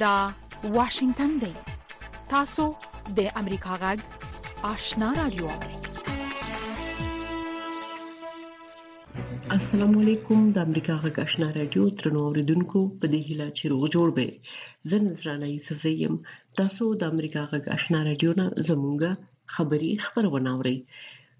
دا واشنگتن دی تاسو د امریکا غږ آشنا رادیو السلام علیکم د امریکا غږ آشنا رادیو ترنو اوریدونکو په دې هیله چې روغ جوړ به زه نذرانه یوسف زیم تاسو د امریکا غږ آشنا رادیو نه زمونږه خبری خبرونه اوري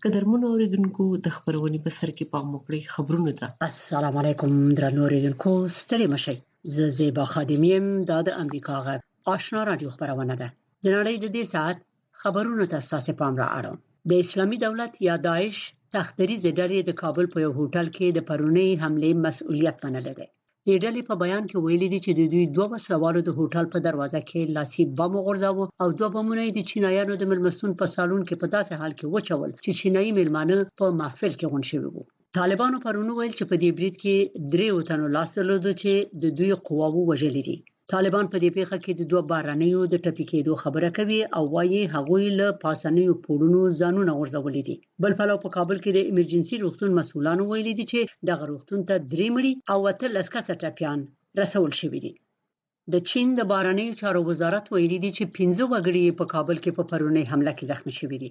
قدرمن اوریدونکو د خبرونې په سر کې پام وکړئ خبرونه ده السلام علیکم درنو اوریدونکو ستړي مشي زه زیبا خادمیم دا د امریکا غږ آشنا رادیو خبرونه ده د نړۍ د دې ساعت خبرونو ته ساسې پام را اړوم د اسلامي دولت یا داعش تخدریز ډلې د کابل په یو هوټل کې د پرونی حمله مسؤلیت منل دی دې ډلې په بیان کې ویلي دي چې د دوی دوه وسلوالو د هوټل په دروازه کې لاسي بم وغورځاوه او دوه بمونه یې د چینایانو د ملمستون په سالون کې په داسې حال کې وچول چې چینایي ملمانه په محفل کې غون شوي وو طالبانو پرونو ویل چې په دې برید کې دریو تنو لاس درلود چې د دوی قواوو وژل دي طالبان په دې پیښه کې د دوه بارنیو د ټپي کېدو خبره کوي او وایي هغوی له پاسنیو پوړونو ځانونه غورځولي دي بل پلو په کابل کې د ایمرجنسي روغتون مسولانو ویلي دي چې دغه روغتون ته درې مړي او اته لس کسه ټپیان رسول شوي دي د چین د بارنیو چارو وزارت ویلي دي چې 15 وګړي په کابل کې په پرونی حمله کې زخمی شوي دي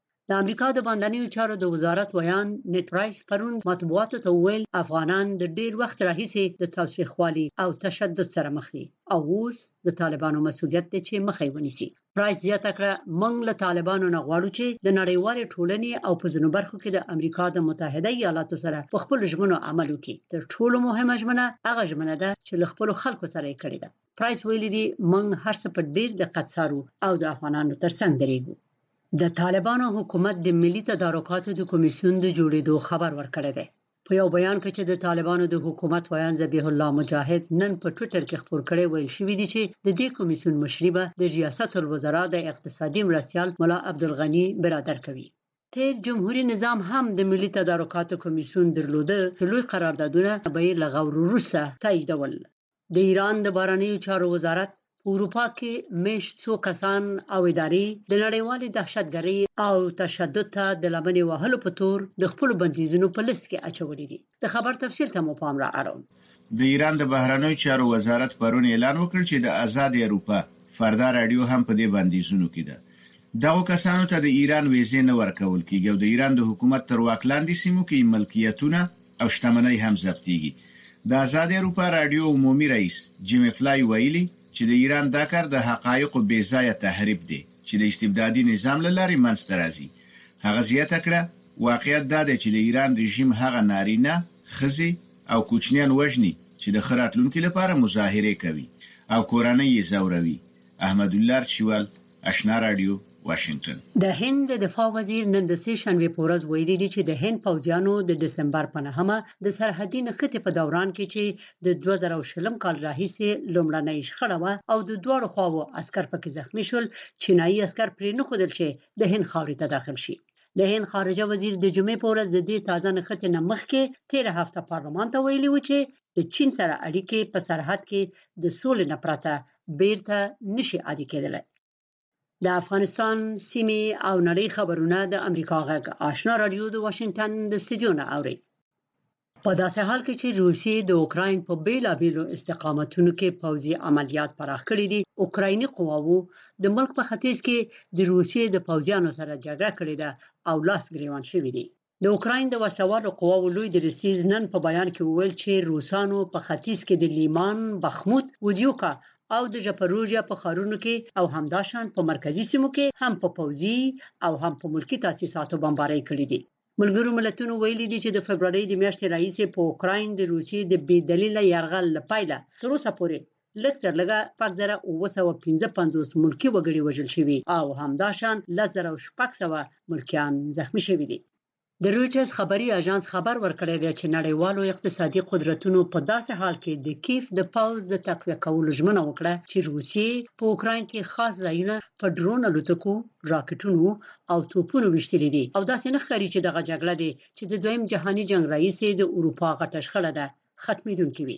د امریکا د باندنیو چارو د وزارت ویاند نت پرایس پرون مطبوعاتو ته وویل افغانان د ډیر وخت راهیسې د تاوتریخوالي او تشدد سره مخ دي او اوس د طالبانو مسولیت دی چې مخه یې ونیسي پرایس زیاته کړه موږ له طالبانو نه غواړو چې د نړیوالې ټولنې او په ځینو برخو کې د امریکا د متحده ایالاتو سره په خپل ژمنو عمل وکړي تر ټولو مهمه ژمنه هغه ژمنه ده چې له خپل خلکو سره یې کړې ده پرایس ویلي دي موږ هر څه په ډیر دقت څارو او د افغانانو ترڅنګ درېږو د طالبانو حکومت د ملي تدارکاتو د کمیسیون د جوړېدو خبر ورکړی دی په یو بیان کې چې د طالبانو د حکومت ویاند ذبیح الله مجاهد نن په ټوئیټر کې خپور کړی ویل شوی دی چې د دې کمیسیون مشري به د ریاست الوزرا د اقتصادي مرستیال مولا عبدالغني برادر کوي تیر جمهوری نظام هم د ملي تدارکاتو کمیسیون درلوده چې لوی قراردادونه به یې لغور وروسته تاییدول د ایران د بهرنیو چارو وزارت په اروپا کې میشت څو کسان او ادارې د نړیوالې دهشتګرۍ او تشدد ته د لمنې وهلو په تور د خپلو بندیزونو په لیست کې اچولي دي د خبر تفصیل ته مو پام را اړوم د ایران د بهرنیو چارو وزارت پرون اعلان وکړ چې د ازادې اروپا فردا راډیو هم په دې بندیزونو کې ده دغو کسانو ته د ایران ویزې نه ورکول کیږي او د ایران د حکومت تر واک لاندې سیمو کې یې ملکیتونه او شتمنۍ هم ضبطیږي. د ازادې اروپا راډیو عمومي رئیس جیمي فلای ویلي چې د ایران دا کار د حقایقو بې ځایه تحریف دی چې د استبدادي نظام له لارې منځ ته راځي. هغه زیاته کړه، واقعیت دا دی چې د ایران رژیم هغه نارینه، ښځې او کوچنیان وژني چې د ښه راتلونکي لپاره مظاهرې کوي او کورنۍ یې ځوروي. احمدالله ارچیوال. اشنا راډیو، واشنګټن. د هند د دفاع وزیر نن د سې شنبې په ورځ ویلي دي چې د هند پوځیانو د ډسمبر په نهمه د سرحدي نښتې په دوران کې چې د دوه زره او شلم کال راهیسې لومړنۍ شخړه وه او د دواړو خواوو عسکر پکې زخمي شول، چینايي عسکر پرېنښودل چې د هند خاورې ته داخل شي. د هند خارجه وزیر د جمعې په ورځ د دې تازه نښتې نه مخکې تېره هفته پارلمان ته ویلي و چې د چین سره اړیکې په سرحد کې د سولې نه پرته بیرته نشي عادي کېدلی د افغانستان سیمه او نړۍ خبرونه د امریکا غږ آشنا رادیو د واشنگټن د استودیو نه اوري په داسې حال کې چې روسیې د اوکراین په بیلابیلو استقامتونو کې پوځي عملیات پراخ کړي دي اوکرایني قواوو د ملک په ختیځ کې د روسیې د پوځیانو سره جګړه کړې ده او لاس ګریوان شوی دی د اوکراین د وسله والو قواوو لوی درستیز نن په بیان کې وویل چې روسانو په ختیځ کې د لیمان، بخموت، ودیوکا او د ژپروژیا په ښارونو کې او همداشان په مرکزي سیمو کې هم په پوځي او هم په ملکي تاسیساتو بمبارۍ کړې دي. ملګرو ملتونو ویلي دي چې د فبرورۍ د میاشتې راهیسې په اوکراین د روسیې د بې دلیله یرغل له پیله تر اوسه پورې لږ تر لږه شپږ زره اووه سوه او پنځه پنځوس ملکي وګړي وژل شوي او همداشان لس زره او شپږ سوه ملکیان زخمي شوي دي د رویټرز خبري اژانس خبر ورکړی دی چې نړیوالو اقتصادي قدرتونو په داسې حال کې د کیف د پوځ د تقویه کولو ژمنه وکړه چې روسیې په اوکراین کې خاص ځایونه په ډرون الوتکو، راکټونو او توپونو وشتلې دي او داسې نه ښکاري چې دغه جګړه دي چې د دویم جهاني جنگ رئیسې د اروپا غټه شخړه ده ختمېدونکې وي.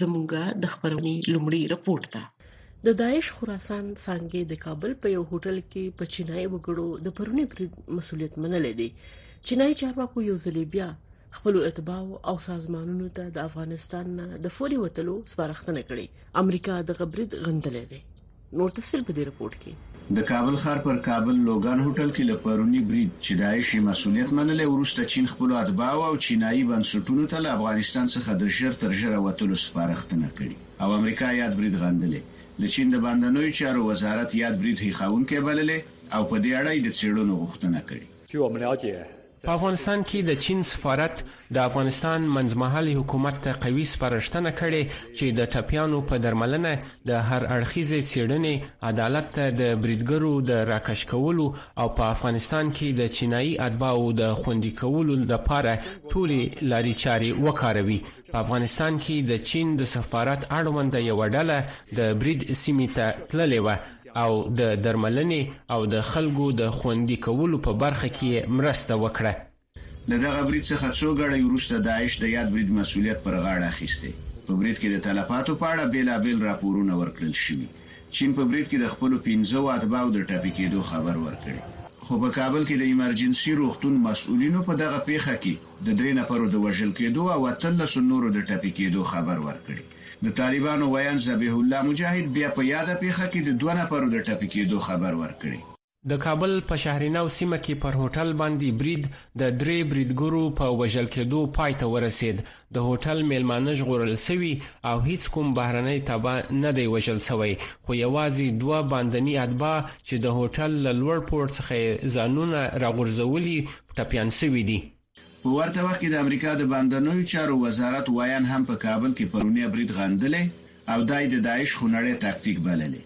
زموږ د خبرونې لومړی رپورټ ده د داعش خراسان څنګه د کابل په یو هوټل کې په چینایي وګړو د پرونی برید مسولیت منلې دي چینایي چارواکو یو ځل بیا خپل اتباع او سازمانونو ته د افغانستان نه د فوري وتلو سپارښتنه کړې امریکا د غبرید غندلې ده نور تفصیل په دې رپوټ کې. د کابل ښار پر کابل لوګان هوټل کې له پروني برید چې داعش یې مسوولیت منلی، وروسته چین خپلو اتباعو او چینايي بنسټونو ته له افغانستان څخه د ژر تر ژره وتلو سپارښتنه کړې او امریکا یاد برید غندلی. د چین د باندنیو چارو وزارت یاد برید هیښوونکی بللی او په دې اړه یې د څېړنو غوښتنه کړې. په افغانستان کې د چین سفارت د افغانستان منځمهالي حکومت ته قوي سپارښتنه کړې چې د ټپیانو په درملنه د هر اړخیزې څېړنې، عدالت ته د بریدګرو د راکش کولو او په افغانستان کې د چینایي اتباعو د خوندي کولو لپاره ټولې لارې چارې وکاروي. په افغانستان کې د چین د سفارت اړونده یوه ډله د برید سیمې ته تللې وه او د درملنې او د خلکو د خوندي کولو په برخه کې یې مرسته وکړه. له دغه برید څخه څو ګړۍ وروسته داعش د یاد برید مسوولیت پر غاړه اخیستی. په برید کې د تلفاتو په اړه بېلابېل راپورونه ورکړل شوي. چین په برید کې د خپلو پنځو اتباعو د ټپي کېدو خبر ورکړی. خو په کابل کې د ایمرجنسي روغتون مسوولینو په دغه پېښه کې د درې نفرو د وژل کېدو او اتلسو نورو د ټپي کېدو خبر ورکړی. د طالبانو ویاند ذبیح الله مجاهد بیا په یاده پېښه کې د دوه نفرو د ټپي کېدو خبر ورکړی. د کابل په شهرنو سیمه کې پر هوټل باندې برید د درې بریدګرو په وژل کېدو پای ته ورسېد. د هوټل مېلمانه ژغورل شوي او هیڅ کوم بهرنی تبع نه دی وژل شوی، خو یوازې دوه باندني اتباع چې د هوټل له لوړ پوړ څخه یې ځانونه راغورځولي ټپیان شوي دي. په ورته وخت کې د امریکا د باندنیو چارو وزارت ویاند هم په کابل کې پرونی برید غندلی او دا یې د داعش خونړی تاکتیک بللی.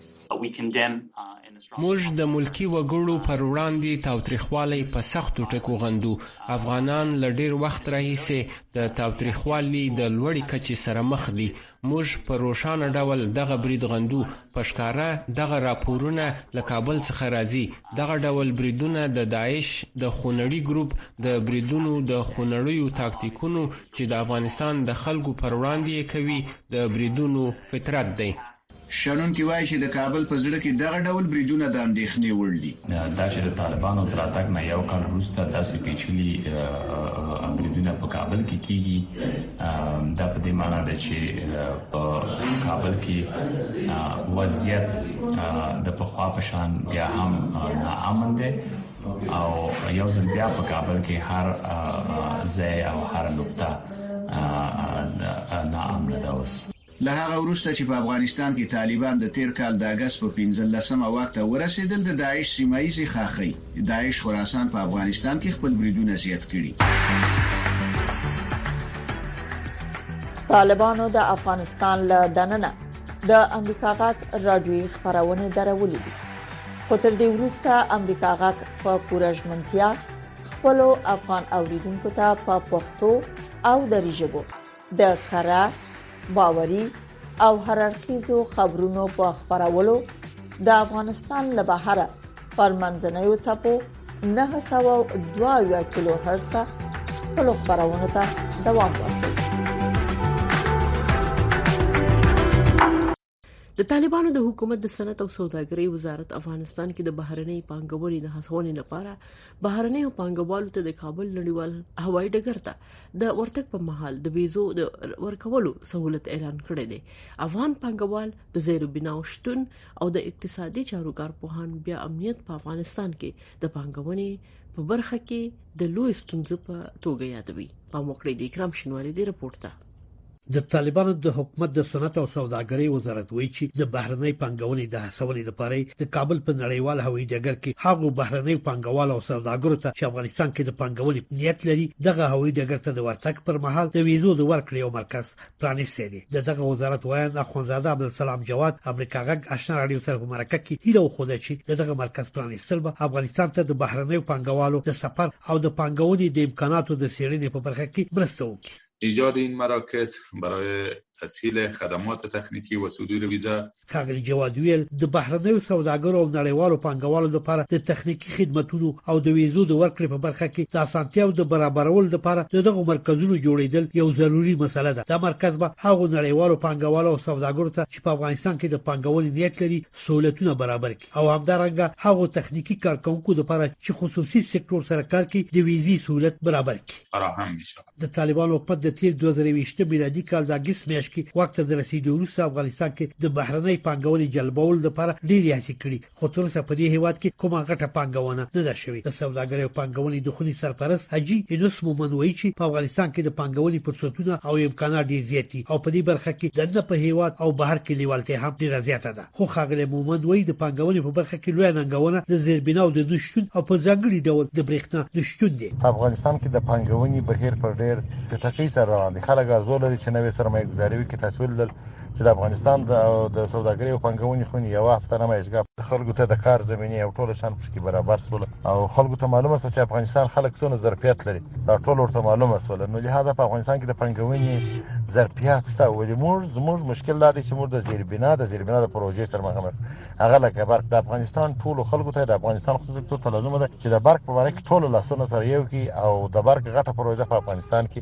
موږ د ملکي وګړو پر وړاندې تاوتریخوالی په سختو ټکو غندو. افغانان له ډېر وخت راهیسې د تاوتریخوالي د لوړې کچې سره مخ دي موږ په روښانه ډول دغه برید غندو، په ښکاره دغه راپورونه له کابل څخه راځي، دغه ډول بریدونه د داعش د خونړي ګروپ د بریدونو د خونړیو تاکتیکونو چې د افغانستان د خلکو پر وړاندې یې کوي د بریدونو فطرت دی. شنونکي وايي چې د کابل په زړه کې دغه ډول بریدونه د اندېښنې وړ دي. دا چې د طالبانو د راتګ نه یو کال وروسته داسې پېچلي بریدونه په کابل کې کېږي، دا په دې مانا ده چې په کابل کې وضعیت د پخوا په شان بیا هم ناامن دی او یو ځل بیا په کابل کې هر ځای او هره نقطه ناامنه ده اوس. له هغه وروسته چې په افغانستان کې طالبان د تېر کال د اګست په پنځلسمه واک ته ورسېدل، د داعش سیمه ییزې ښاخۍ، داعش خراسان، په افغانستان کې خپل بریدونه زیات کړي. طالبانو د افغانستان له دننه د امریکا غږ راډیويي خپرونې درولې دي، خو تر دې وروسته امریکا غږ په پوره ژمنتیا خپلو افغان اوریدونکو ته په پښتو او دري ژبو د کره باوري او هررخیزو خبرونو په خبرولو د افغانستان له بهر پر منځنوي چپو 902 کیلو هرتز خپل خبرونه ته دوام ورکړي د طالبانو د حکومت د صنعت او سوداګرۍ وزارت افغانستان کې د بهرنۍ پانګونې د هڅونې لپاره بهرنۍ پانګوالو ته د کابل نړیوال هوایي ډګر ته د ورتګ په مهال د ویزو د ورکولو سہولت اعلان کړی دی افغان پانګوال د زیرو بناو شتون او د اقتصادي چارو کارپوهان بیا امنیت په افغانستان کې د پانګونې په برخه کې د لوی ستونزو په توګه یادوي په موکړې د اکرام شنواری دی رپورټ ده د طالبانو د حکومت د صنعت او سوداګرۍ وزارت وایي چې د بهرنۍ پانګونې د هڅونې لپاره د کابل په نړیوال هوایي ډګر کې هغو بهرنۍ پانګوالو او سوداګرو ته چې افغانستان کې د پانګونې نیت لري دغه هوایي ډګر ته د ورتګ پر مهال د ویزو د ورکړې او مرکز پرانیستی دی د دغه وزارت وایند اخوندزاده عبدالسلام جواد امریکا غږ آشنا راډیو سره په مرکه کې هیله وښوده چې دغه مرکز پرانیستل به افغانستان ته د بهرنیو پانګوالو د سفر او د پانګونې د امکاناتو د څېړنې په برخه کې مرسته وکړي ایجاد این مراکز برای تسهیل خدمات تکنیکی و صدور ویزه ښاغلي جواد ویل د بهرنیو سوداګرو او نړیوالو پانګوالو لپاره د تخنیکي خدمتونو او د ویزو د ورکړې په برخه کې د اسانتیاو د برابرولو لپاره د دغو مرکزونو جوړېدل یو ضروري مسله ده دا مرکز به هغو نړیوالو پانګوالو او سوداګرو ته چې په افغانستان کې د پانګونې نیت لري سہولتونه برابر کړي او همدارنګه هغو تخنیکي کارکونکو لپاره چې خصوصي سکتور سره کار کوي د ویزې سہولت برابر کړي فراهم میشه د طالبانو حکومت د تیر 2020 میلادي کال د اګست میاشت کې واک ته د رسیدو وروسته افغانستان کې د بهرنۍ پانګونې جلبولو لپاره ډېرې هڅې کړي خو تر اوسه په دې هیواد کې کومه غټه پانګونه نه ده شوې د سوداګرۍ او پانګونې د خونې سرپرست حاجي انس مومن وایي چې په افغانستان کې د پانګونې فرصتونه او امکانات ډېر زیات دي او په دې برخه کې د نه په هیواد او بهر کې لیوالتیا هم ډېره زیاته ده خو ښاغلی مومند وایي د پانګونې په برخه کې لویه ننګونه د زیربناو د نه شتون او په ځانګړي ډول د برېښنا نه شتون دی. په افغانستان کې د پانګونې بهیر پر ډېر چټکۍ سره روان دی. خلک ارزو لري چې نوې سرمایه ګذاري وکړي. تاسو ولیدل چې د افغانستان د سوداګرۍ او پانګونې خونې یوه هفته نمایشګاه خلکو ته د کار زمینې او ټوله شیان پکې برابر شول. او خلکو ته معلومه شوه چې افغانستان خلک څونه ظرفیت لري دا ټول ورته معلومه شول نو لهدا په افغانستان کې د پنګونې ظرفیت شته ولې موږ زموږ مشکل دا دی چې موږ د زیربنا د زیربنا د پروژې سره مخامخ هغه لکه برق د افغانستان ټول خلکو ته د افغانستان خصوصي ته تلزم ده چې د برق په اړه کې ټول لاسونه سره یو کی او د برق غټه پروژه په افغانستان کې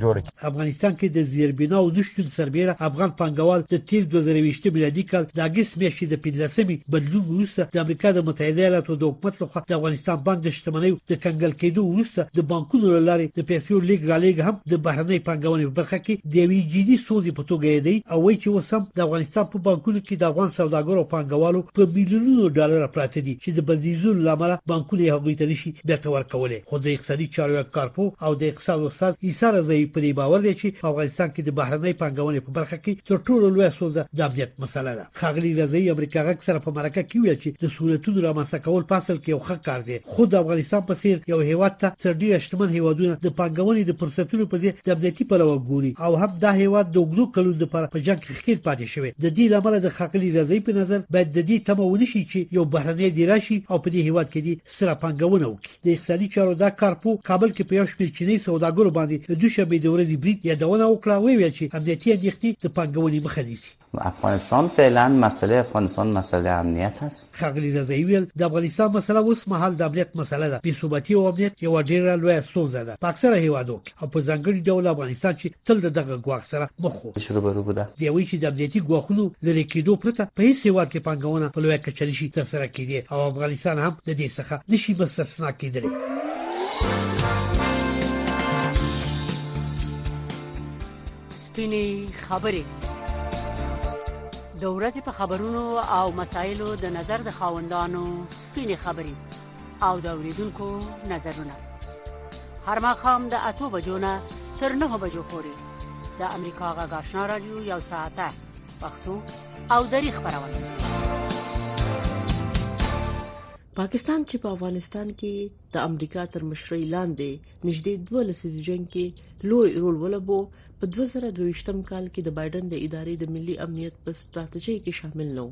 جوړه افغانستان کې د زیربناو نشتون سربېره افغان پانګوال د تېر دوه زره ویشت میلادي کال د اګست میاشتې د پنځلسمې بدلون وروسته د امریکا د متحده ایالاتو د حکومت لخوا د افغانستان بانک د شتمنیو د کنګل کېدو وروسته د بانکونو له لارې د پیسو لیږ رالیږ هم د بهرنۍ پانګونې په برخه کې د یوې جدي ستونزې په توګه یادوي او وایي چې اوس هم د افغانستان په بانکونو کې د افغان سوداګرو او پانګوالو په میلیونونو ډالر پراته دي چې د بندیزونو له امله بانکونه یې هغوی ته نشي بیرته ورکولی خو د اقتصادي چارو یو کارپوه او د اقتصاد استاد عیسی رضوي په دې باور دی چې په افغانستان کې د بهرنۍ پانګونې په برخه کې تر ټولو لویه ستونزه د امنیت مسله ده ښاغلي رضوي امریکا غږ سره په مرکه کې ویل چې د سهولتونو رامنځته کول په اصل کې یو ښه کار دی خو د افغانستان په څیر یو هیواد ته تر ډیره شتمن هیوادونه د پانګونې د فرصتونو په ځای د امنیتي پلوه ګوري او هم دا هیواد د اوږدو کلونو لپاره په جنګ کې ښکیل پاتې شوی د دې لامل د ښاغلي رضوي په نظر باید د دې تمه ونشي چې یو بهرنی دی راشي او په دې هیواد کې دي سره پانګونه وکړي د اقتصادي چارو دا کارپو کابل کې په یو شمېر چیني سوداګرو باندې د دوشنبې د ورځې برید یادونه وکړه او ویل چې امنیتي اندېښنې د پانګونې مخه نیسي افغانستان فعلا مسئله افغانستان مسئله امنیت است ښاغلي رضایي ویل د افغانستان مسئله اوس مهال د امنیت مسئله ده بې ثباتي او امنیت یوه ډېره لویه ستونزه ده په اکثره هېوادو کې او په ځانګړي ډول افغانستان چې تل د دغه ګواښ سره مخ وو چې روبروبو ده دی وایي چې د امنیتي ګواښونو لرې کېدو پرته په هیڅ هیواد کې پانګونه په لویه کچه نشي ترسره کېدی او افغانستان هم د دې څخه نشي مستثنا کېدلی سپینې خبرې د ورځې په خبرونو او مسایلو د نظر د خاوندانو سپینې خبرې او د اوریدونکو نظرونه هر مخام د اتو بجو نه تر نه بجو پورې د امریکا غږ آشنا رادیو یو ساعته پښتو او دری خبرونه پاکستان چې په افغانستان کې د امریکا تر مشرۍ لاندې نږدې 12 لسیزې جنگ کې لوی رول ولوبو په 2022 کال کې د بایډن د ادارې د ملي امنیت په ستراتیژۍ کې شامل نو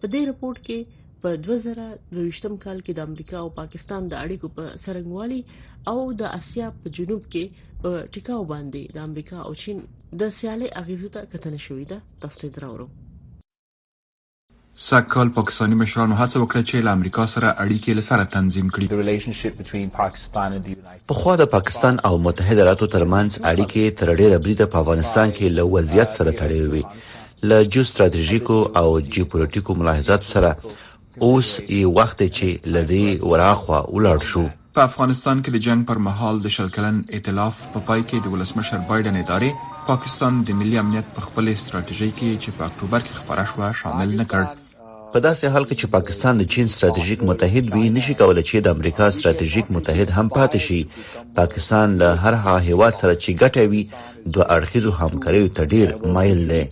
په دې رپورت کې په 2022 کال کې د امریکا او پاکستان د اړیکو په سرنګوالي او د اسیا په جنوب کې په ټیکاو باندې د امریکا او چین د سیالي اغیزو ته کتنه شوې ده تاسو ته دراورو سږکال پاکستاني مشرانو هڅه وکړه چې له امریکا سره اړیکې له سره تنظیم کړي پخوا د پاکستان او متحده ایالاتو ترمنځ اړیکې تر ډېره بریده په افغانستان کې له وضعیت سره تړلې وي له جیوستراتیژیکو او جیوپولیټیکو ملاحظاتو سره اوس یې وخت دی چې له دې وراخوا ولاړ شو. په افغانستان کې د جنګ پر مهال د شل کلن ایتلاف په پای کې د ولسمشر بایډن ادارې پاکستان د ملي امنیت په خپلې ستراتیژۍ کې چې په اکټوبر کې خپره شوه شامل نه کړ. په داسې حال کې چې پاکستان د چین ستراتیژیک متحد وي نشي کولای چې د امریکا ستراتیژیک متحد هم پاتې شي پاکستان له هر هغه هیواد سره چې ګټه وي دوه اړخیزو همکاریو ته ډیر مایل دی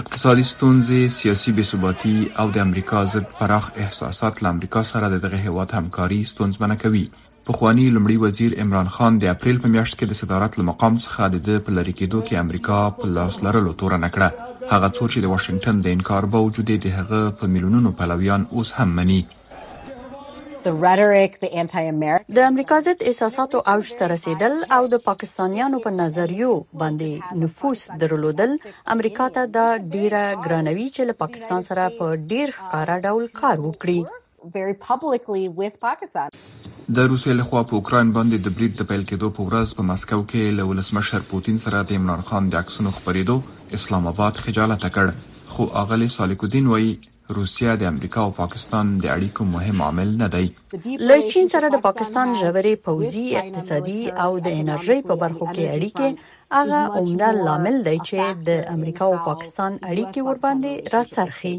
اقتصادي ستونزې، سیاسي بې ثباتي او د امریکا ضد پراخ احساسات له امریکا سره د دغه هیواد همکاري ستونزمنه کوي. پخواني لومړي وزیر عمران خان د اپریل په میاشت کې د صدارت له مقام څخه د ده په لرې کېدو کې امریکا په لاس لرلو تورنه کړه. هغه تور چې د واشنګټن د انکار باوجود د هغه په میلیونونو پلویان اوس هم مني. د امریکا ضد احساساتو اوج ته رسیدل او د پاکستانیانو په نظریو باندې نفوس درلودل امریکا ته دا ډیره ګرانوي چې له پاکستان سره په ډیر ښکاره ډول کار وکړي د روسیې له خوا په اوکراین باندې د برید د پیل کېدو په ورځ په مسکو کې له ولسمشر پوتین سره د عمران خان د عکسونو خپرېدو اسلام آباد خجالته کړ، خو آغلې سالک الدین وايي، روسیه د امریکا او پاکستان د اړیکو مهم عامل نه دی. له چین سره د پاکستان ژورې پوځي، اقتصادي او د انرژۍ په برخو کې اړیکې هغه عمده لامل دی چې د امریکا او پاکستان اړیکې ورباندې راڅرخي.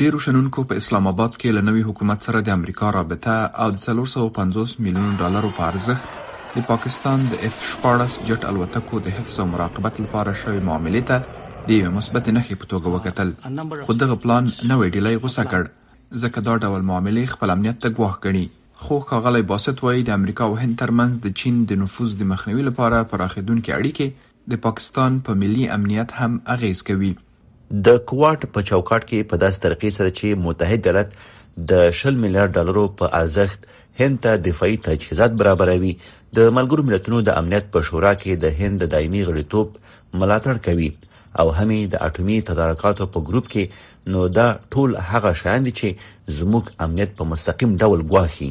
ډېرو شنونکو په اسلام آباد کې له نوي حکومت سره د امریکا رابطه او د 450 میلیونو ډالرو په ارزښت د پاکستان د اف 14 جټ الوتکو د حفظ او مراقبت لپاره شوې معاملې ته د یوې مثبتې نښې په توګه وکتل خو دغه پلان نوې ډیلۍ غوسه کړ ځکه دا ډول معاملې خپل امنیت ته ګواښ ګڼي خو ښاغلی باسط وایي د امریکا او هند ترمنځ د چین د نفوذ د مخنیوي لپاره پراخېدونکې اړیکې د پاکستان په ملي امنیت هم اغېز کوي. د کوواټ په چوکاټ کې په داسې طریقې سره چې متحد ایالت د شل میلیارد ډالرو په ارزښت هند ته دفاعي تجهیزات برابروي، د ملګرو ملتونو د امنیت په شورا کې د هند د دایمي غړیتوب ملاتړ کوي او هم یې د اټومي تدارکاتو په ګروپ کې، نو دا ټول هغه شیان دي چې زموږ امنیت په مستقیم ډول ګواښي.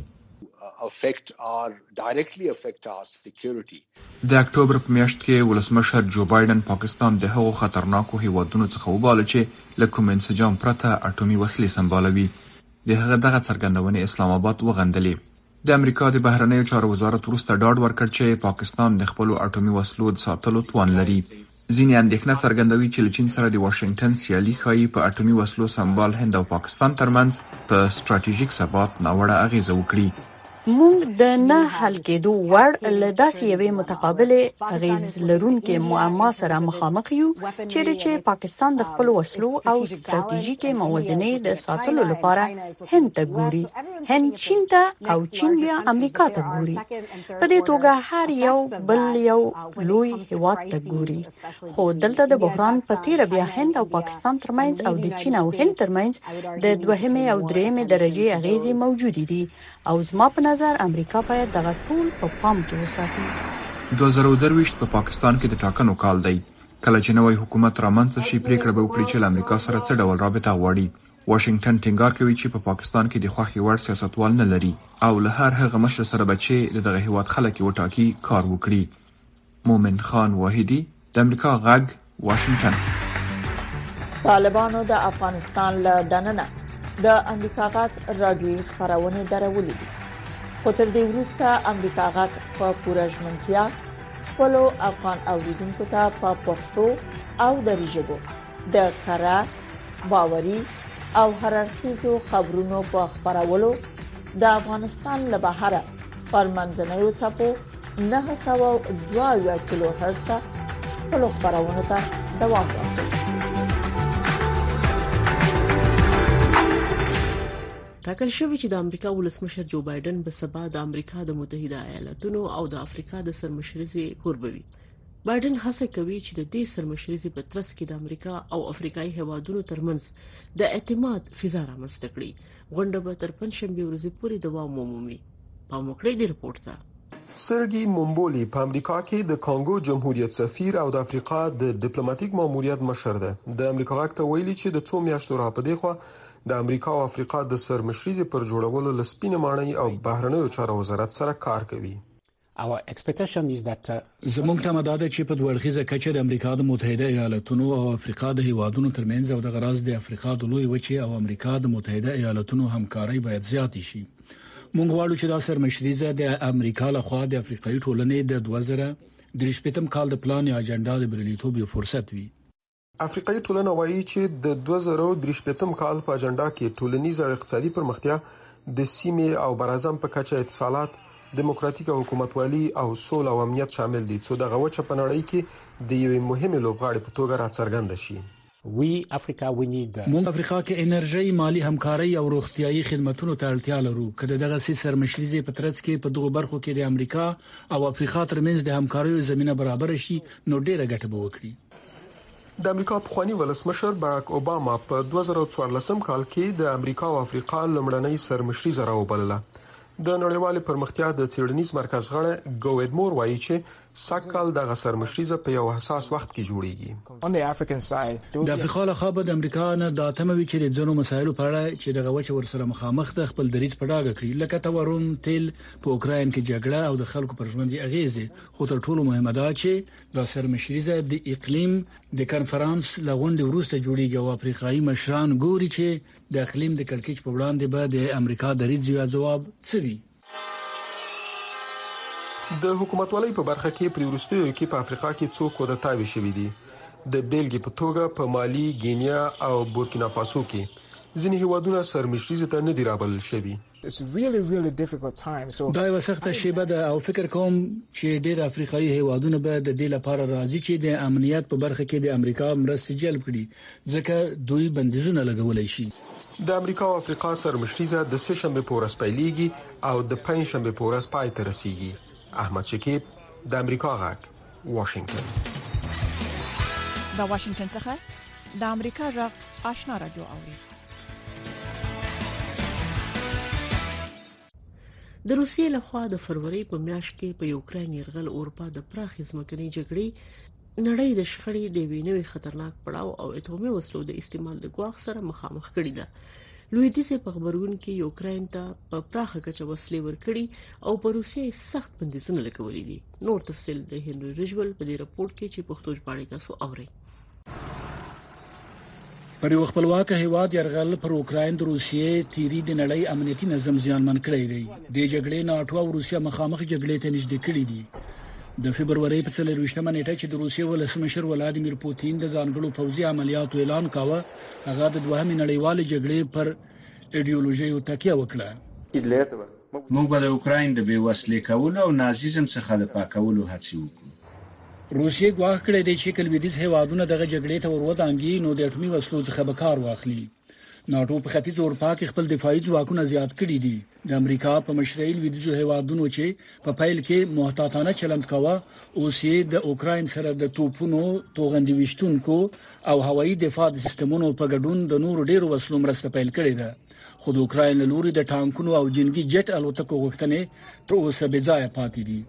د اکتوبر په میاشت کې ولسمشر جو بایډن پاکستان د هغو خطرناکو هېوادونو څخه وباله چې له کوم انسجام پرته اټومي وسلې سمبالوي. د هغه دغه څرګندونې اسلام اباد وغندلې. د امریکا د بهرنیو چارو وزارت وروسته ډاډ ورکړ چې پاکستان د خپلو اټومي وسلو د ساتلو توان لري. ځینې اندېښنه څرګندوي چې له چین سره د واشنګټن سیالي ښايي په اټومي وسلو سمبال هند او پاکستان ترمنځ په سټراټیژیک ثبات ناوړه اغېزه وکړي. موږ د نه حل کېدو وړ له داسې یوې متقابلې اغېز لرونکې معما سره مخامخ یو، چېرې چې پاکستان د خپلو وسلو او ستراتیژیکې موازنې د ساتلو لپاره هند ته ګوري، هند چین ته او چین بیا امریکا ته ګوري. په دې توګه هر یو بل یو لوی هېواد ته ګوري. خو دلته د بحران په تېره بیا هند او پاکستان ترمنځ او د چین او هند ترمنځ د دوهمې او درېیمې درجې اغېزې موجودې دي. او زما په نظر امریکا باید دغه ټول په پام کې وساتي. دوه زره او درویشت په پاکستان کې د ټاکنو کال دی. کله چې نوی حکومت رامنځته شي، پرېکړه به وکړي چې له امریکا سره څه ډول رابطه غواړي. واشنګټن ټینګار کوي چې په پاکستان کې د خوښې وړ سیاستوال نه لري او له هر هغه مشر سره به چې د دغه هېواد خلک یې وټاکي، کار وکړي. مومن خان واحدی د امریکا غږ واشنگتن طالبانو د افغانستان له دننه د امریکا غږ رادیوي خبرونه درولې دي خو تر دې وروسته امریکا غږ په پوره ژمنتیا خپل افغان اوریدونکو ته په پښتو او دری ژبه د کره باوري او هررخیزو خبرونو په خبرولو د افغانستان له بهره پر منځنوي چاپو 902 کیلو هرتز خپل خبرونه ته دوام ورکړئ ټاکل شوې چې د امریکا ولسمشر جو بایدن به سبا د امریکا د متحده ایالاتونو او د افریقا د سرمشرزي قربوي بایدن هڅه کوي چې د دې سرمشرزي په ترڅ کې د امریکا او افریقای هوادونو ترمنځ د اعتماد فضا رامنځته کړي غونډه به تر پنځشنبه ورځې پورې دوام ومومي پام وکړئ د رپورت ته سرګي مومبولي په امریکا کې د کانګو جمهوریت سفیر او د افریقا د ډیپلوماټیک ماموریت مشر دی د امریکا غږ ته ویلي چې د څو میاشتو راپدې خو د امریکا او افریقا د سرمشريزې پر جوړولو لسپینه ماڼۍ او بهرنیو چارو وزارت سره کار کوي زموږ تمه دا ده چې په دوه اړخیزه کچه د امریکا د متحده ایالتونو او افریقا د هیوادونو ترمنځ او دغه راز د افریقا د لویې وچې او امریکا د متحده ایالتونو همکارۍ باید زیاتې شي موږ غواړو چې دا سرمشریزه د امریکا له خوا د افریقایي ټولنې د 2023 کال د پلان یا اجنډا د بریالیتوب یو فرصت وي افریقایي ټولنه وایي چې د دوه زره او درې شپېتم کال په اجنډا کې ټولنیزه او اقتصادي پرمختیا، د سیمې او براعظم په کچه اتصالات، دیموکراتیکه حکومتولي او سوله او امنیت شامل دي، څو دغه وچه په نړۍ کې د یوې مهمې لوبغاړې په توګه راڅرګنده شي. موږ افریقا کې انرژۍ، مالي همکارۍ او روغتیايي خدمتونو ته اړتیا لرو، که د دغسې سرمشریزې په ترڅ کې په دغو برخو کې د امریکا او افریقا ترمنځ د همکاریو زمینه برابره شي، نو ډېره ګټه به وکړي. د امریکا پخوانی ولسمشر براک اوباما په 2014 کال کې د امریکا او افریقا لمړنۍ سرمشري زرا وبلله د نړیوال پرمختیا د چیرنیز مرکز غړی ګوید مور وایي چې سږکال دغه سرمشریزه په یو حساس وخت کې جوړیږي د افریقا له خوا به د امریکا نه دا تمه وی چې د ځینو مسایلو په اړه چې دغه وچه ورسره مخامخ ده خپل دریځ په ډاګه کړي لکه تورم تیل په اوکراین کې جګړه او د خلکو پر ژوند یې اغیزې خو تر ټولو مهمه ده چې دا سرمشريزه د اقلیم د کانفرنس لغونډې وروسته جوړیږي او افریقایي مشران ګوري چې د اقلیم د کړکېچ په وړاندې به د امریکا د ریځ یو ځواب څه وي د حکومتولۍ په برخه کې پر ورستیو کې په افریقا کې څو کودتاوي شوې دي د بیلګې په توګه په مالی، ګینیا او بورکینافاسو کې ځینې هیوادونه سرمشريزه ته نه دی رابلل شوی دا یوه سخته شیبه ده او فکر کوم چې ډیر افریقایي هیوادونه به د دې لپاره راضي چې د امنیت په برخه کې د امریکا مرستې جلب کړي ځکه دوی بندیزونه لګولای شي د امریکا او افریقا سرمشتیزه د سه شنبه په ورځ پیلېږي او د پنځ شنبه په ورځ پای ته رسیږي احمد شکیب د امریکا غږ واشنگتن د واشنگټن څخه د امریکا جغ آشنا را جوړ اوری د روسیې له خوا د فروری په میاشت کې په یوکرين يرغل اورپا د پراخ ځمکني جګړې نړۍ د شخړې د وینوي خطرناک پړاو او اتومي وسلو د استعمال د ګواښ سره مخامخ کړي ده لویدیځ په خبرون کې یوکرين ته په پراخه کچه وسلې ورکړي او په روسیې سخت بندیزونه لګولي دي نور تفصيل د هنري رجول په دې رپورت کې چې پښتو ژباړې تاسو اورئ پر یو خپلواک هیواد يرغل پر اوکرين د روسیې تیری د نړۍ امنیتي نظم زیانمن کړی دی د جګړې ناټو او روسیا مخامخ جګړې ته نږدې کړي دي د فبرवरी په 23مه نیټه چې د روسیې ولسمشر ولادیمیر پوتین د ځانګړو پوځي عملیاتو اعلان کاوه هغه د دوهمې نړیوالې جګړې پر ایدئولوژي تکیه وکړه موږ به د اوکراین د بې وسلې کولو او نازیزم څخه د پاکولو هڅې وکړو. روسیې ګواښ کړی دی چې که لویدیځ هېوادونه دغه جګړې ته ور ودانګي، نو د اټمي وسلو څخه به کار واخلي. ناټو په ختیځ اورپا کې خپل دفاعي ځواکونه زیات کړي دي. د امریکا په مشرۍ لویدیځو هېوادونو چې په پیل کې محتاطانه چلند کاوه، اوس یې د اوکراین سره د توپونو، توغندي ویشتونکو او هوایي دفاع د سیستمونو په ګډون د نورو ډېرو وسلو مرسته پیل کړې ده. خو د اوکراین له لوري د ټانکونو او جنگي جټ الوتکو غوښتنې تر اوسه بې ځایه پاتې دي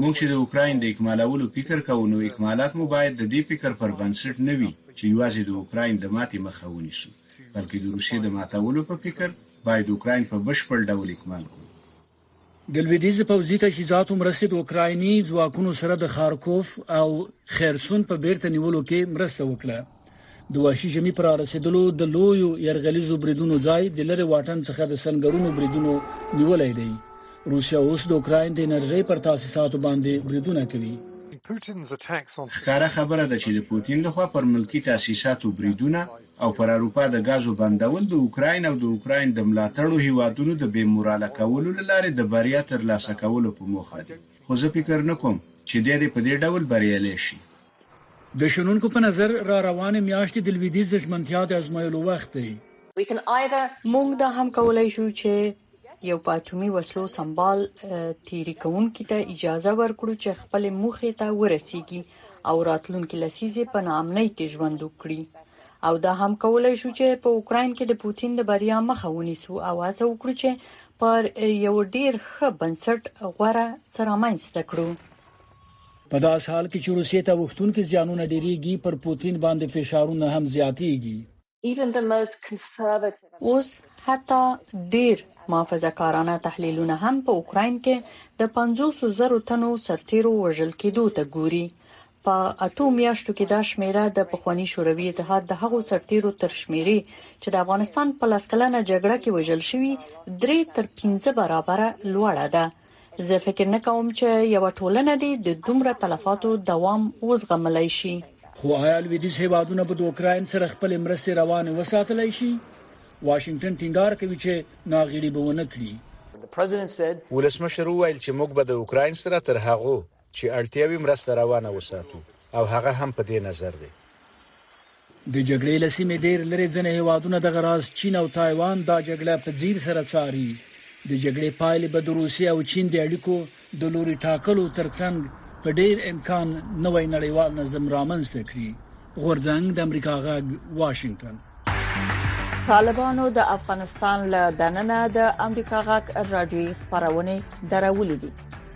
موږ چې د اوکراین د اکمالولو فکر کوو نو اکمالات مو باید د دې فکر پر بنسټ نه وي چې یوازې د اوکراین د ماتې مخه ونیسو بلکې د روسیې د ماتولو په فکر باید اوکراین په بشپړ ډول اکمال کړو د لویدیځ پوځي تجهیزاتو مرستې د اوکرایني ځواکونو سره د خارکوف او خیرسون په بیرته نیولو کې مرسته وکړه د وحشي جمی پر رسیدلو د لویو يرغلیزو بریدونو ځای د لری واټن څخه د سنگرونو بریدونو نیولای دی روسیا اوس د اوکرين د انرژي پر تاسیساتو باندې بریدونه کوي ښکاره خبره ده چې د پوتین لخوا پر ملکی تاسیساتو بریدونه او پر اروپا د ګازو بندول د اوکراین او د اوکراین د ملاتړو هیوادونو د بې موراله کولو له لارې د بریا تر لاسه کولو په موخه دي، خو زه فکر نه کوم چې دی دې په دې ډول بریالی شي. د شنونکو په نظر را روانې میاشتې د لویدیځ د ژمنتیا د ازمویلو وخت دی. موږ دا هم کولای شو چې یو په اټومي وسلو سمبال تیری کوونکي ته اجازه ورکړو چې خپل موخې ته ورسیږي او راتلونکي لسیزې په ناامنۍ کې ژوند وکړي او دا هم کولای شو چې په اوکرين کې د پوتين د بریا مخه ونیسو او هڅه وکړو چې پر یو ډیر ښه بنسټ غوړه څرامنځ تکړو په داس حال کې چې روسیې ته وختونکو زیانونه ډیریږي پر پوتين باندې فشارونه هم زیاتیږي اوس حتی ډیر محافظه کارانه تحلیلونه هم په اوکراین کې د 50 زرو تنو سرتیرو وژل کېدو ته ګوري په اتو میاشتو کې دا شمیره د پخوانی شوروي اتحاد د هغو سرتیرو تر شمیرې چې د افغانستان په لسکلنه جګړه کې وژل شوی درې تر 15 برابر لوړه ده زه فکر نه کوم چې یو ټولنه دې د دومره تلفاتو دوام وزغملای شي خو آیا لویدیز هیوادونه به د اوکراین سره خپل مرستې روانې وساتلای شي واشنگټن ټینګار کوي چې ناغړي به ونه کړي ولسمشر وویل چې موږ به د اوکراین سره تر هغو چې اړتیاوي مرسته روانه وساتو او هغه هم په دې نظر دی. د جګړې له سیمې ډېر لرې ځینې هېوادونه دغه راز چین او تایوان دا جګړه په ځیر سره څاري. د جګړې پایلې به د روسیې او چین د اړیکو د لوري ټاکلو ترڅنګ په ډېر امکان نوی نړیوال نظم رامنځته کړي. غورځنګ د امریکا غږ واشنگټن طالبانو د افغانستان له دننه د امریکا غږ رادیوي خبرونه درولې دي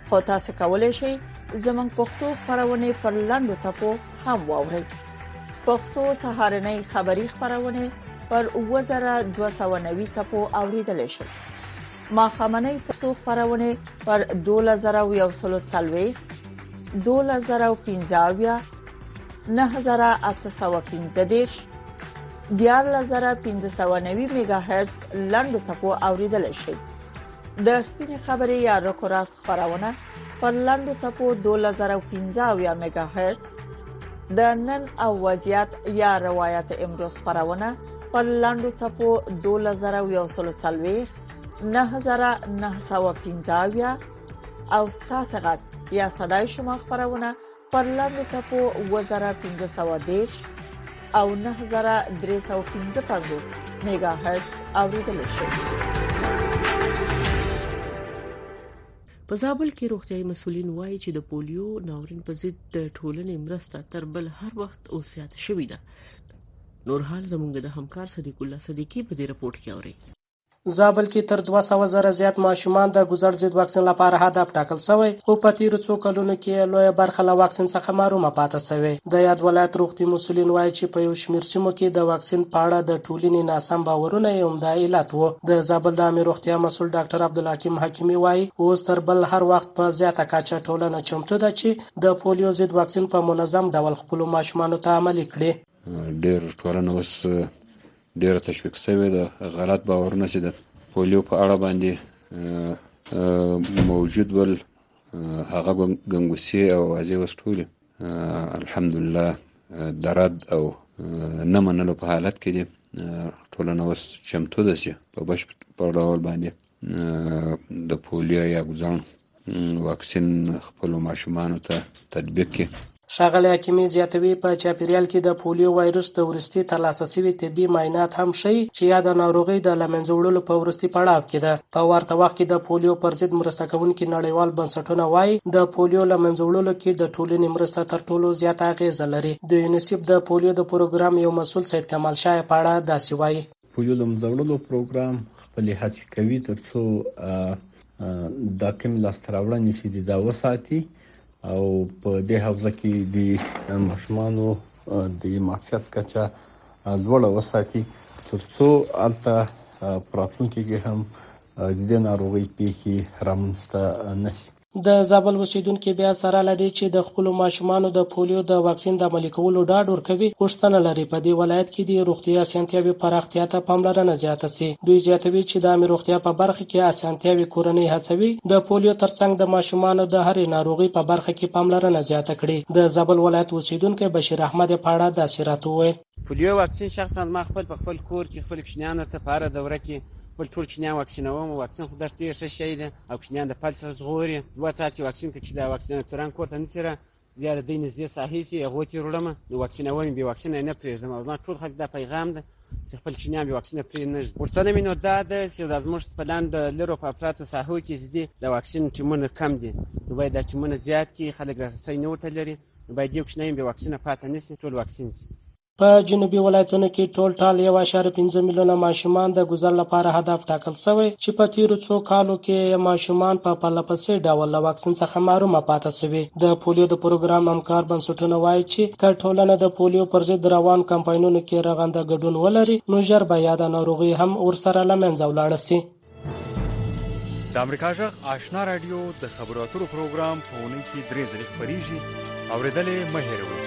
خو تاسو کولی شئ زموږ پښتو خبرونه پر لاندو چپو هم واورئ پښتو سهارنۍ خبری خبرونه پر 2290 چپو اوریدل شي ما خامنۍ پښتو خبرونه پر 2140 2015 9815 14590 میگا هرتز لنډو چپو اوریدل شي د سپینې خبرې یا رکوراس خبرونه پر لنډو چپو 2015 میگا هرتز د نن او وضعیت یا روایت امروز خبرونه پر لنډو چپو 2040 9915 او ساسغت یا صداي شما خبرونه پر لاندې ټکو 2513 او 9315 میگا هرتز اوریدل شي په زابل کې روغتياي مسولین وایي چې د پولیو ناورین په ضد د ټولنې مرسته تر بل هر وخت او زیات شوې ده نور حال زمونږ د همکار صدیق الله صدیقي په دې رپورت کې اوري زابل کې تر دوه سوه زره زیات ماشومان د ګوزړ ضد واکسین لپاره هدف ټاکل شوی، خو په تېرو څو کلونو کې یې لویه برخه له واکسین څخه محرومه پاتې شوې. د یاد ولایت روغتي مسؤلین وايي چې په یو شمېر سیمو کې د واکسین په اړه د ټولنې ناسم باورونه یې عمده علت و. د زابل د عامې روغتیا مسؤل ډاکټر عبدالحکیم حکیمي وايي، اوس تر بل هر وخت په زیاته کچه ټولنه چمتو ده چې د پولیو ضد واکسین په منظم ډول خپلو ماشومانو ته عملي کړي. ډېر ټولنه اوس ډیره تشویق سوې ده غلط باورونه چې د پولیو په اړه باندې موجود ول هغه ګنګوسې او ازې اوس ټولې الحمدلله د رد او نه منلو په حالت کې دي ټولنه اوس چمتو ده چې په بشپړ ډول باندې د پولیو یا ګوزڼ واکسین خپل ماشومانو ته تطبیق کړي ښاغلی حکیمي زیاتوي په چاپیریال کې د پولیو وایروس د وروستي ترلاسه شوي طبي معاینات هم ښیي چې یاده ناروغي د له منځه وړلو په وروستي پړاو کې ده په ورته وخت کې د پولیو پر ضد مرسته کوونکي نړیوال بنسټونه وایي د پولیو له منځه وړلو کې د ټولنې مرسته تر ټولو زیاته اغیزه لري د یونیسف د پولیو د پروګرام یو مسول سید کمال شاه په اړه داسې وایي پویلم زوړلو پروګرام خپل هڅې کوي ترڅو دا کوم لاسته راوړنې چې دي دا وساتي او په دې حوزه کې د ماشومانو د معافیت کچه لوړه وساتي ترڅو الته پراتونکو کې هم د دې ناروغي پیخي رامنځته نشي د زابل اوسېدونکي بیا سره له دې چې د خپلو ماشومانو د پولیو د واکسین د عملي کولو ډاډ ورکوي، غوښتنه لري په دې ولایت کې دې روغتیايي اسانتیاوې پراختیا ته پاملرنه زیاته شي. دوی زیاتوي چې د عامې روغتیا په برخه کې اسانتیاوې کورنۍ هڅوي د پولیو ترڅنګ د ماشومانو د هرې ناروغۍ په برخه کې پاملرنه زیاته کړي. د زابل ولایت اوسېدونکی بشیر احمد یې په اړه داسې راته وویل. پولیو واکسین شخصاً ما خپل په خپل کور کې خپلو کوچنیانو ته په هره دوره کې خپل ټول کوچنیان واکسینوم، واکسین خو دښت ډېر ښه شی دی. او کوچنیان د پل څخه ژغوري دوه څاڅکي واکسین ته چې د واکسینانو توران کور ته نه څیره زیاد د دوی نږدې ساحې سي هغو تېر وړم نو واکسینوم یې بې واکسینه یې نه پرېږدم او زما ټول خلک دا پیغام ده چې خپل کوچنیان بې واکسینه پرې نه ږدي غوښتنه مې نو دا ده چې دا زموږ په لاندې لرو په افراتو ساحو کې چې دي د واکسین ټیمونه کم دي نو باید دا ټیمونه زیات کړي خلک لاسرسی نه ورته لري نو باید یو کوچنی هم بې واکسینه پاتې نه شي ټول واکسین شي په جنوبي ولایتونو کې ټول ټال یو اعشاریه پنځه میلیونه ماشومان د ګذر لپاره هدف ټاکل شوی چې په تیرو څو کالو کې ماشومان په پرله پسې ډول له واکسین څخه محروم پاته شوي. د پولیو د پروګرام همکار بنسټونه وایي چې که ټولنه د پولیو پر ضد روان کمپاینونو کې رغنده ګډون ولري نو ژر به یاده ناروغي هم ورسره له منځه ولاړه شي. د امریکا جغ آشنا رادیو د خبرو اترو پروګرام په اونۍ کې درې ځلې خبرېږي او ردلې مه هېروئ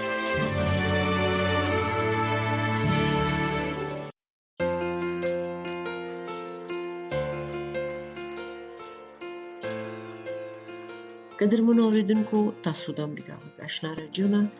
قدرمن اوریدونکو تاسو د امریکا غږ آشنا رادیو نه